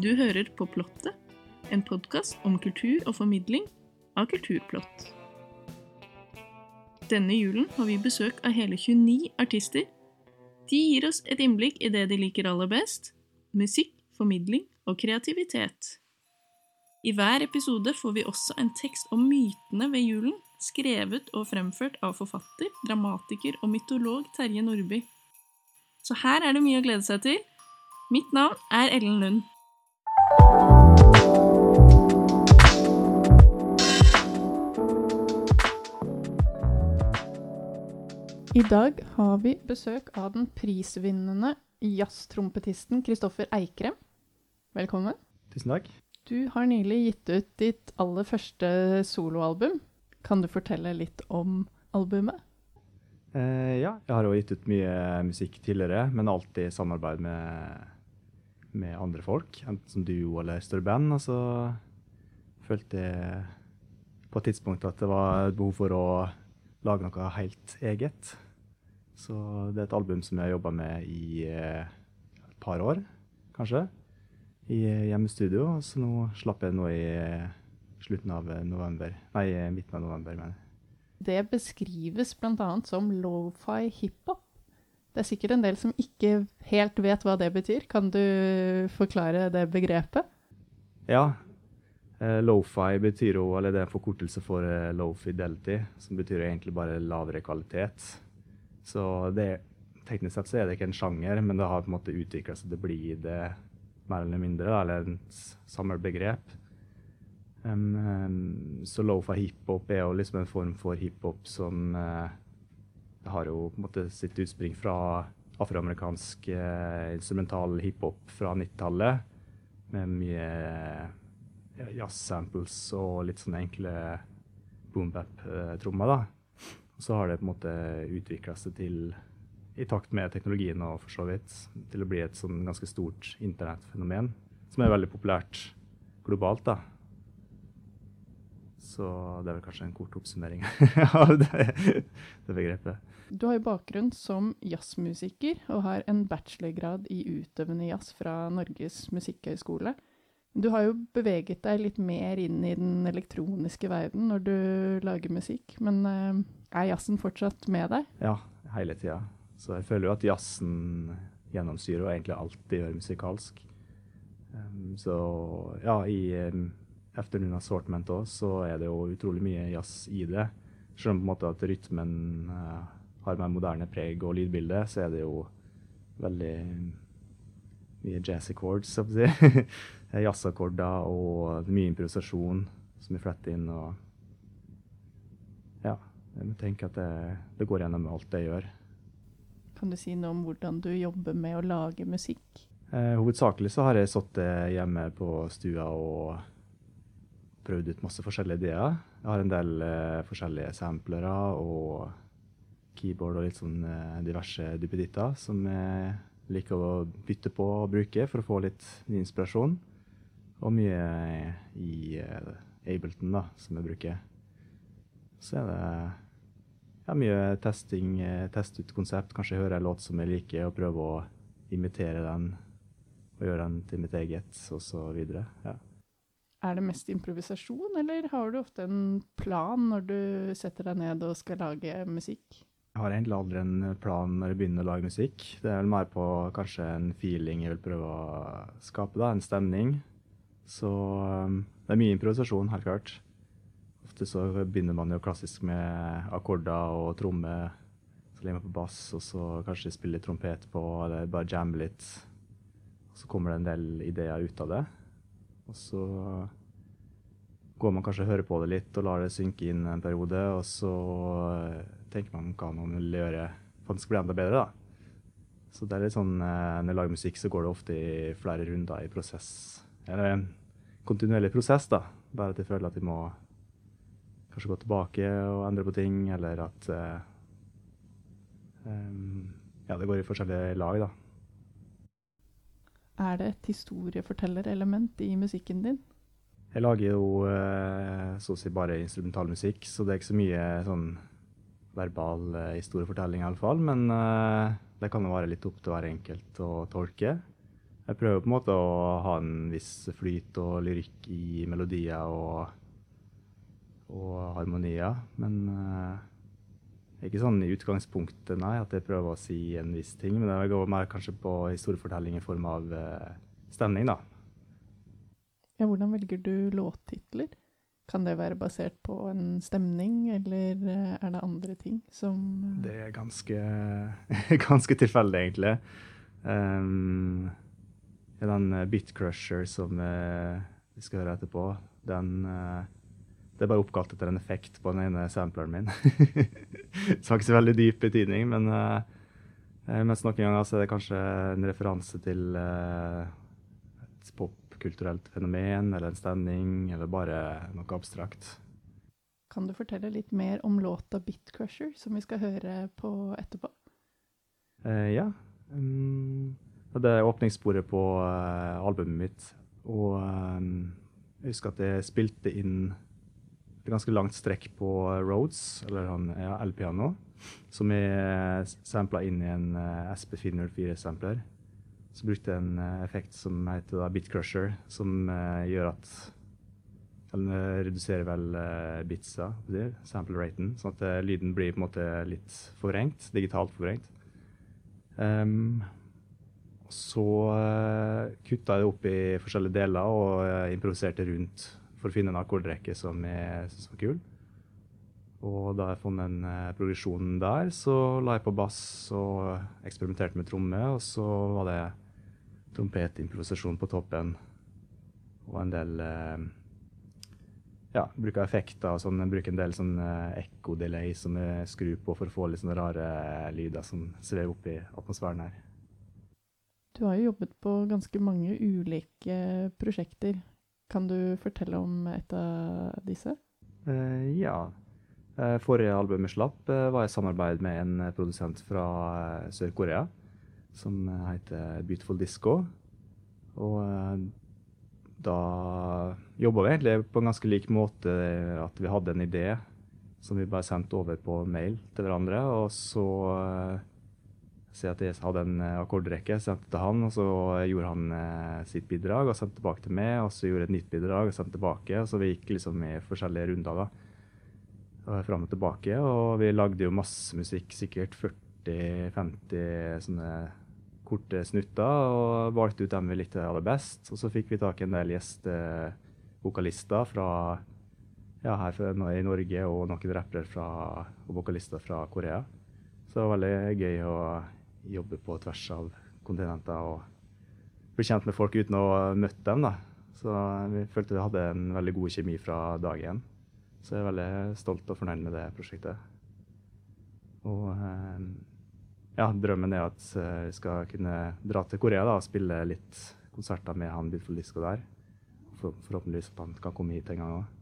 Du hører på Plottet, en podkast om kultur og formidling av kulturplott. Denne julen har vi besøk av hele 29 artister. De gir oss et innblikk i det de liker aller best musikk, formidling og kreativitet. I hver episode får vi også en tekst om mytene ved julen, skrevet og fremført av forfatter, dramatiker og mytolog Terje Nordby. Så her er det mye å glede seg til. Mitt navn er Ellen Lund. I dag har vi besøk av den prisvinnende jazztrompetisten Kristoffer Eikrem. Velkommen. Tusen takk. Du har nylig gitt ut ditt aller første soloalbum. Kan du fortelle litt om albumet? Eh, ja, jeg har jo gitt ut mye musikk tidligere, men alltid i samarbeid med, med andre folk. Enten som duo eller større band. Og så følte jeg på et tidspunkt at det var behov for å lage noe helt eget. Så det er et album som jeg har jobba med i eh, et par år, kanskje, i hjemmestudio. Så nå slapp jeg nå i eh, slutten av november. Nei, midten av november, mener jeg. Det beskrives bl.a. som lofi hiphop. Det er sikkert en del som ikke helt vet hva det betyr. Kan du forklare det begrepet? Ja, Uh, Lofi betyr jo, eller det er en forkortelse for low fidelity, som betyr egentlig bare lavere kvalitet. Så det, teknisk sett så er det ikke en sjanger, men det har på en måte utvikla seg til å bli det mer eller mindre, eller et samlebegrep. Um, um, så lofa hiphop er jo liksom en form for hiphop som uh, har jo på en måte sitt utspring fra afroamerikansk instrumental hiphop fra 90-tallet, med mye jazz-samples og litt sånne enkle boom-bap-trommer. da. Og så har det på en måte utvikla seg til, i takt med teknologien og for så vidt, til å bli et sånn ganske stort internettfenomen, som er veldig populært globalt. da. Så det er vel kanskje en kort oppsummering av det, det begrepet. Du har jo bakgrunn som jazzmusiker og har en bachelorgrad i utøvende jazz fra Norges musikkhøgskole. Du har jo beveget deg litt mer inn i den elektroniske verden når du lager musikk, men uh, er jazzen fortsatt med deg? Ja, hele tida. Så jeg føler jo at jazzen gjennomsyrer og egentlig alt de gjør musikalsk. Um, så ja, i um, Afternoon Assortment òg, så er det jo utrolig mye jazz i det. Selv om på en måte at rytmen uh, har mer moderne preg og lydbilde, så er det jo veldig mye jazzy chords, så å si. jazzakkorder og mye improvisasjon som er flettet inn. og Ja, jeg tenker at det, det går gjennom alt jeg gjør. Kan du si noe om hvordan du jobber med å lage musikk? Eh, hovedsakelig så har jeg sittet hjemme på stua og prøvd ut masse forskjellige ideer. Jeg har en del eh, forskjellige samplere og keyboard og litt sånn eh, diverse duppeditter som jeg liker å bytte på og bruke for å få litt ny inspirasjon. Og mye i uh, Ableton, da, som jeg bruker. Så er det ja, mye testing, test teste ut konsept. Kanskje høre en låt som jeg liker, og prøve å imitere den. Og gjøre den til mitt eget, og så videre. Ja. Er det mest improvisasjon, eller har du ofte en plan når du setter deg ned og skal lage musikk? Jeg har egentlig aldri en plan når jeg begynner å lage musikk. Det er vel mer på kanskje en feeling jeg vil prøve å skape, da, en stemning. Så um, det er mye improvisasjon, helt klart. Ofte så begynner man jo klassisk med akkorder og tromme. Så legger man på bass, og så kanskje spille litt trompet på, eller bare jamme litt. Så kommer det en del ideer ut av det. Og så går man kanskje og hører på det litt og lar det synke inn en periode, og så eh, tenker man hva man vil gjøre for at det skal bli enda bedre, da. Så det er litt sånn, eh, Når jeg lager musikk, så går det ofte i flere runder i prosess. Eller en kontinuerlig prosess, da. Bare at jeg føler at vi må kanskje gå tilbake og endre på ting, eller at um, Ja, det går i forskjellige lag, da. Er det et historiefortellerelement i musikken din? Jeg lager jo uh, så å si bare instrumentalmusikk, så det er ikke så mye sånn verbal uh, historiefortelling, iallfall. Men uh, det kan jo være litt opp til hver enkelt å tolke. Jeg prøver på en måte å ha en viss flyt og lyrikk i melodier og, og harmonier. Men ikke sånn i utgangspunktet, nei, at jeg prøver å si en viss ting. Men det går mer kanskje på historiefortelling i form av stemning, da. Ja, hvordan velger du låttitler? Kan det være basert på en stemning, eller eh, er det andre ting som eh, Det er ganske, ganske tilfeldig, egentlig. Um, den Bitcrusher som vi skal høre etterpå, den Det er bare oppkalt etter en effekt på den ene sampleren min. Så har ikke så veldig dyp betydning, men mens noen ganger så er det kanskje en referanse til et popkulturelt fenomen eller en stemning, eller bare noe abstrakt. Kan du fortelle litt mer om låta 'Bitcrusher', som vi skal høre på etterpå? Uh, ja. Um, det er åpningssporet på uh, albumet mitt. Og um, jeg husker at jeg spilte inn ganske langt strekk på Roads, eller han, ja, L-piano, som jeg sampla inn i en uh, SP404-sampler. Så brukte jeg en eh, effekt som heter Bitcrusher, som uh, gjør at Den reduserer vel uh, bitsa, sample-raten, sånn at uh, lyden blir på en måte litt forvrengt. Digitalt forvrengt. Um, så uh, kutta jeg det opp i forskjellige deler og improviserte rundt for å finne en akkordrekke som jeg syntes var kul. Og da jeg fant den uh, progresjonen der, så la jeg på bass og eksperimenterte med tromme. Og så var det trompetimprovisasjon på toppen. Og en del Ja, Ja, bruker effekter og sånn. Bruker en del sånn eh, ekko-delay som jeg skrur på for å få litt sånne rare lyder som svever opp i atmosfæren her. Du har jo jobbet på ganske mange ulike prosjekter. Kan du fortelle om et av disse? Uh, ja. Uh, forrige albumet slapp, uh, var i samarbeid med en produsent fra Sør-Korea som heter Beautiful Disco. Og eh, da jobba vi egentlig på en ganske lik måte. At vi hadde en idé som vi bare sendte over på mail til hverandre. Og så si at jeg hadde en akkordrekke, sendte til han, og så gjorde han uh, sitt bidrag og sendte tilbake til meg. Og så gjorde jeg et nytt bidrag og sendte tilbake. Så vi gikk liksom i forskjellige runder da. Fram og tilbake. Og vi lagde jo masse musikk, sikkert 40-50 sånne korte snutter og valgte ut dem vi likte aller best. Og så fikk vi tak i en del gjestevokalister fra ja, her i Norge og noen rappere og vokalister fra Korea. Så det var veldig gøy å jobbe på tvers av kontinenter og bli kjent med folk uten å ha møtt dem. da. Så vi følte vi hadde en veldig god kjemi fra dag én. Så jeg er veldig stolt og fornøyd med det prosjektet. Og eh, ja, drømmen er at eh, skal kunne dra til Korea da, og spille litt konserter med han Beautiful Disco der. For, forhåpentligvis at han kan komme hit en gang òg.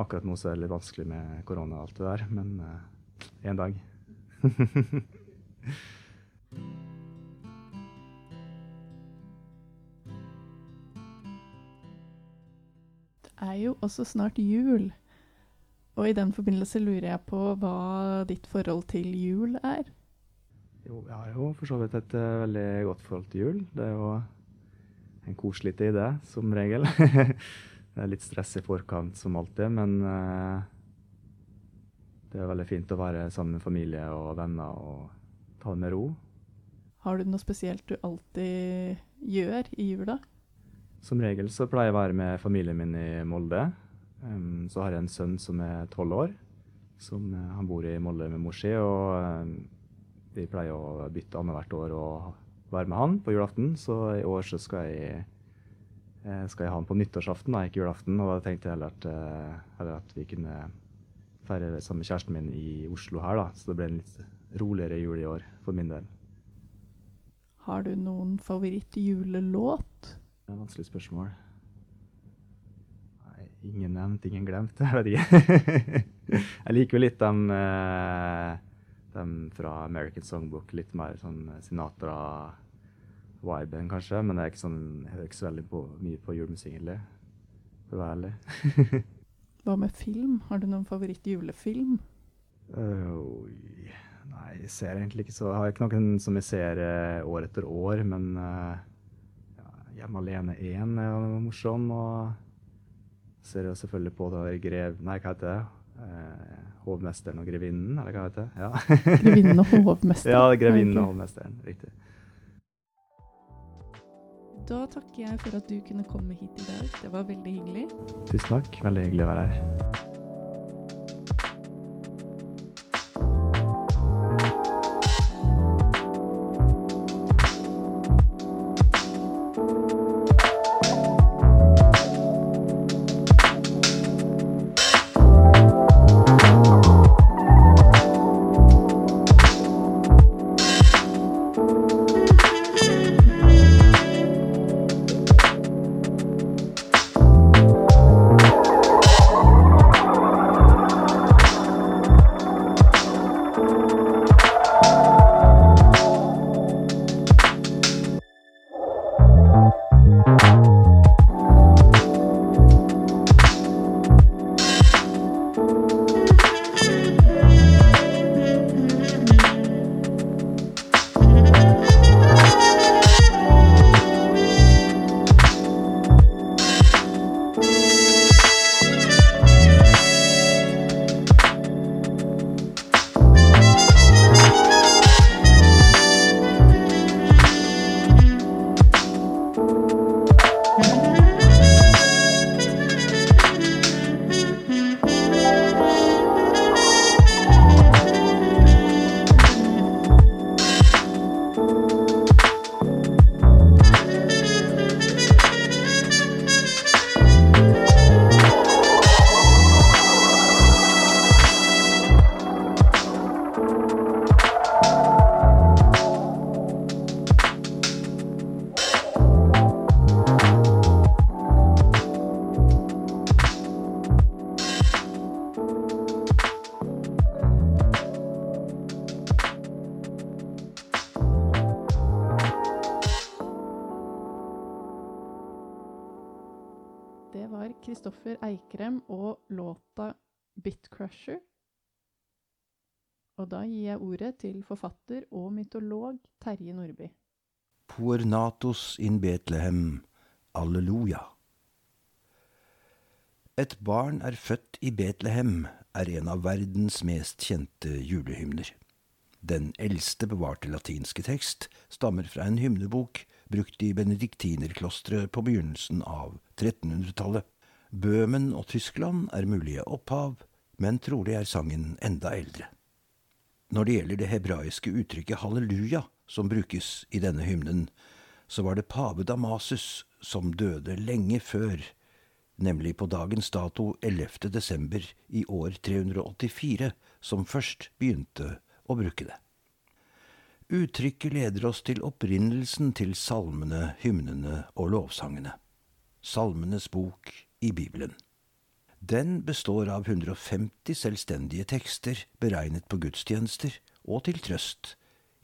Akkurat nå så er det litt vanskelig med korona og alt det der, men én uh, dag. er jo også snart jul. Og i den forbindelse lurer jeg på hva ditt forhold til jul er? Jo, jeg har jo for så vidt et uh, veldig godt forhold til jul. Det er jo en koselig tid, det, som regel. det er litt stress i forkant som alltid, men uh, det er veldig fint å være sammen med familie og venner og ta det med ro. Har du noe spesielt du alltid gjør i jula? Som regel så pleier jeg å være med familien min i Molde. Um, så har jeg en sønn som er tolv år. Som, uh, han bor i Molde med mor si. og um, vi pleier å bytte annethvert år og være med han på julaften, så i år så skal jeg, eh, skal jeg ha han på nyttårsaften, ikke julaften. Og da tenkte jeg heller at, heller at vi kunne feire sammen med kjæresten min i Oslo her, da. Så det ble en litt roligere jul i år for min del. Har du noen favorittjulelåt? Det er et vanskelig spørsmål. Nei, ingen nevnt, ingen glemt. Jeg vet ikke. jeg liker jo litt dem eh, dem fra American Songbook. Litt mer sånn Sinatra-viben, kanskje. Men jeg sånn, jeg er ikke så veldig på, mye på julemusikk, egentlig. For å være ærlig. Hva med film? Har du noen favoritt-julefilm? Uh, nei, jeg ser egentlig ikke så Jeg har ikke noen som jeg ser uh, år etter år, men uh, ja, Hjemme alene 1 er jo morsom. Og ser jo selvfølgelig på det grev... Nei, hva heter det? hovmesteren og grevinnen, eller hva heter det? Ja. grevinnen og hovmesteren. ja, grevinnen og hovmesteren. Riktig. Da takker jeg for at du kunne komme hit i dag. Det var veldig hyggelig. Tusen takk. Veldig hyggelig å være her. Da gir jeg ordet til forfatter og mytolog Terje Nordby. Por natus in Betlehem, alleluja. Et barn er født i Betlehem er en av verdens mest kjente julehymner. Den eldste bevarte latinske tekst stammer fra en hymnebok brukt i benediktinerklosteret på begynnelsen av 1300-tallet. Bøhmen og Tyskland er mulige opphav, men trolig er sangen enda eldre. Når det gjelder det hebraiske uttrykket halleluja, som brukes i denne hymnen, så var det pave Damasus som døde lenge før, nemlig på dagens dato 11. desember i år 384, som først begynte å bruke det. Uttrykket leder oss til opprinnelsen til salmene, hymnene og lovsangene. Salmenes bok i Bibelen. Den består av 150 selvstendige tekster beregnet på gudstjenester og til trøst,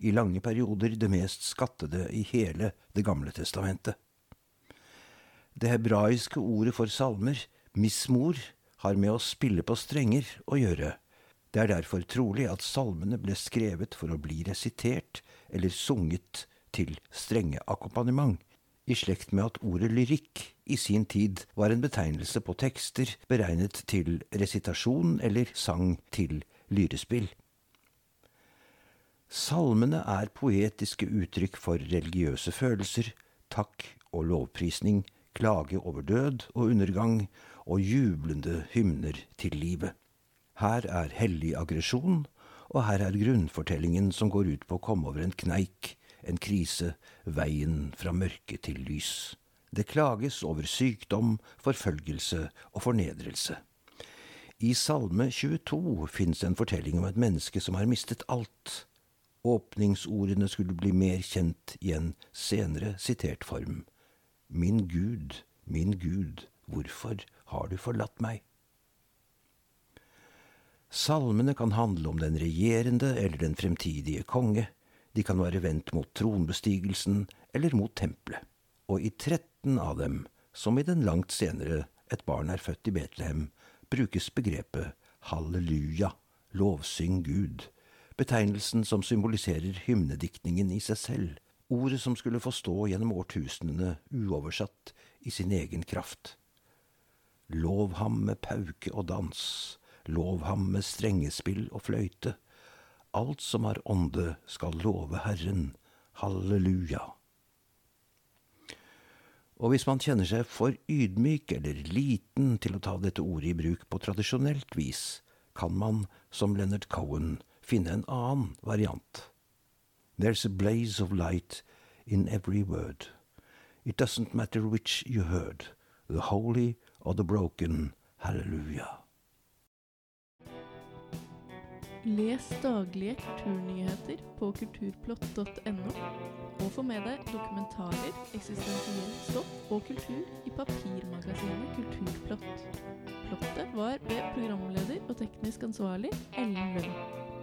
i lange perioder det mest skattede i hele Det gamle testamentet. Det hebraiske ordet for salmer, mismor, har med å spille på strenger å gjøre. Det er derfor trolig at salmene ble skrevet for å bli resitert eller sunget til strenge akkompagnement, i slekt med at ordet lyrikk i sin tid var en betegnelse på tekster beregnet til resitasjon eller sang til lyrespill. Salmene er poetiske uttrykk for religiøse følelser, takk og lovprisning, klage over død og undergang og jublende hymner til livet. Her er hellig aggresjon, og her er grunnfortellingen som går ut på å komme over en kneik, en krise, veien fra mørke til lys. Det klages over sykdom, forfølgelse og fornedrelse. I Salme 22 fins en fortelling om et menneske som har mistet alt. Åpningsordene skulle bli mer kjent i en senere sitert form. Min Gud, min Gud, hvorfor har du forlatt meg? Salmene kan handle om den regjerende eller den fremtidige konge, de kan være vendt mot tronbestigelsen eller mot tempelet. Og i 13 av dem, som i den langt senere Et barn er født i Betlehem, brukes begrepet halleluja, lovsyng Gud, betegnelsen som symboliserer hymnediktningen i seg selv, ordet som skulle få stå gjennom årtusenene uoversatt i sin egen kraft. Lov ham med pauke og dans, lov ham med strengespill og fløyte. Alt som har ånde skal love Herren, halleluja. Og hvis man kjenner seg for ydmyk eller liten til å ta dette ordet i bruk på tradisjonelt vis, kan man, som Leonard Cohen, finne en annen variant. There's a blaze of light in every word. It doesn't matter which you heard, the holy or the broken, hallelujah. Les daglige kulturnyheter på kulturplott.no, og få med deg dokumentarer, eksistensiell stoff og kultur i papirmagasinet Kulturplott. Plottet var ved programleder og teknisk ansvarlig Ellen Lund.